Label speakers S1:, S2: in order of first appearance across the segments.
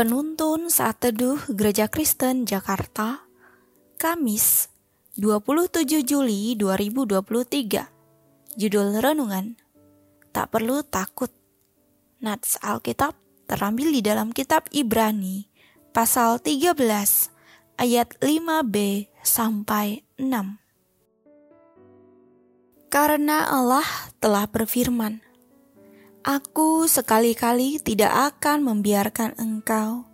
S1: Penuntun Saat Teduh Gereja Kristen Jakarta, Kamis, 27 Juli 2023. Judul Renungan, Tak Perlu Takut. Nats Alkitab terambil di dalam kitab Ibrani, pasal 13, ayat 5b sampai 6. Karena Allah telah berfirman, Aku sekali-kali tidak akan membiarkan engkau,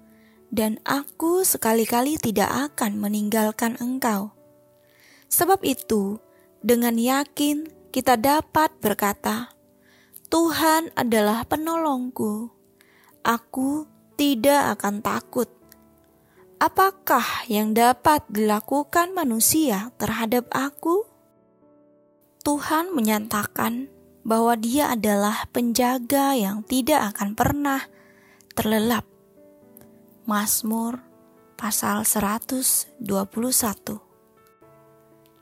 S1: dan aku sekali-kali tidak akan meninggalkan engkau. Sebab itu, dengan yakin kita dapat berkata, "Tuhan adalah penolongku, aku tidak akan takut." Apakah yang dapat dilakukan manusia terhadap aku? Tuhan menyatakan bahwa Dia adalah penjaga yang tidak akan pernah terlelap. Mazmur pasal 121.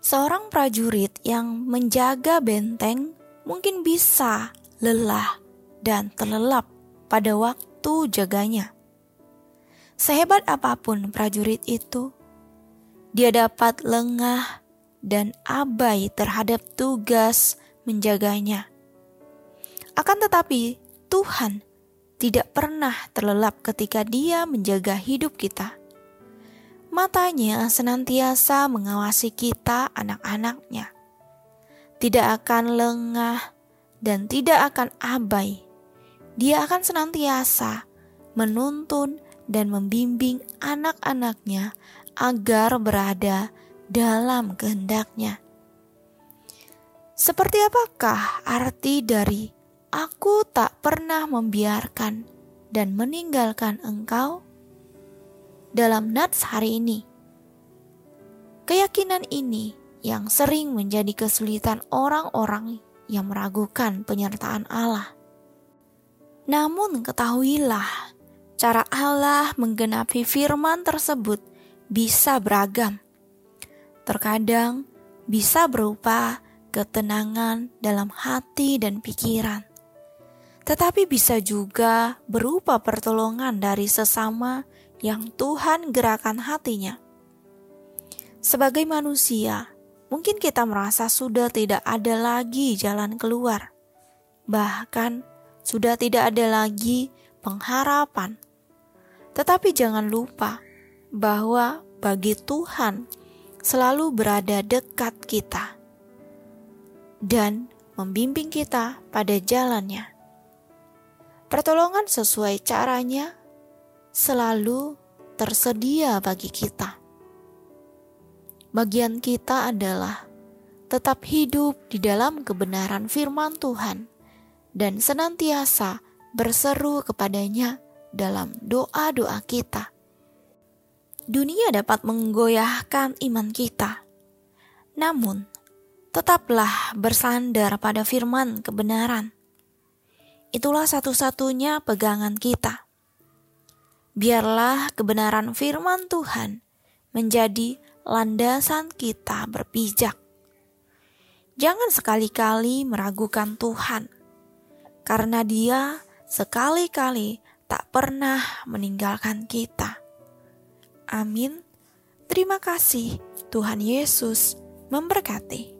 S1: Seorang prajurit yang menjaga benteng mungkin bisa lelah dan terlelap pada waktu jaganya. Sehebat apa pun prajurit itu, dia dapat lengah dan abai terhadap tugas menjaganya. Akan tetapi, Tuhan tidak pernah terlelap ketika Dia menjaga hidup kita. Matanya senantiasa mengawasi kita, anak-anaknya. Tidak akan lengah dan tidak akan abai. Dia akan senantiasa menuntun dan membimbing anak-anaknya agar berada dalam kehendaknya. Seperti apakah arti dari Aku tak pernah membiarkan dan meninggalkan engkau dalam nats hari ini. Keyakinan ini yang sering menjadi kesulitan orang-orang yang meragukan penyertaan Allah. Namun ketahuilah, cara Allah menggenapi firman tersebut bisa beragam. Terkadang bisa berupa ketenangan dalam hati dan pikiran tetapi bisa juga berupa pertolongan dari sesama yang Tuhan gerakan hatinya. Sebagai manusia, mungkin kita merasa sudah tidak ada lagi jalan keluar, bahkan sudah tidak ada lagi pengharapan. Tetapi jangan lupa bahwa bagi Tuhan selalu berada dekat kita dan membimbing kita pada jalannya. Pertolongan sesuai caranya selalu tersedia bagi kita. Bagian kita adalah tetap hidup di dalam kebenaran firman Tuhan dan senantiasa berseru kepadanya dalam doa-doa kita. Dunia dapat menggoyahkan iman kita, namun tetaplah bersandar pada firman kebenaran itulah satu-satunya pegangan kita. Biarlah kebenaran firman Tuhan menjadi landasan kita berpijak. Jangan sekali-kali meragukan Tuhan, karena Dia sekali-kali tak pernah meninggalkan kita. Amin. Terima kasih, Tuhan Yesus memberkati.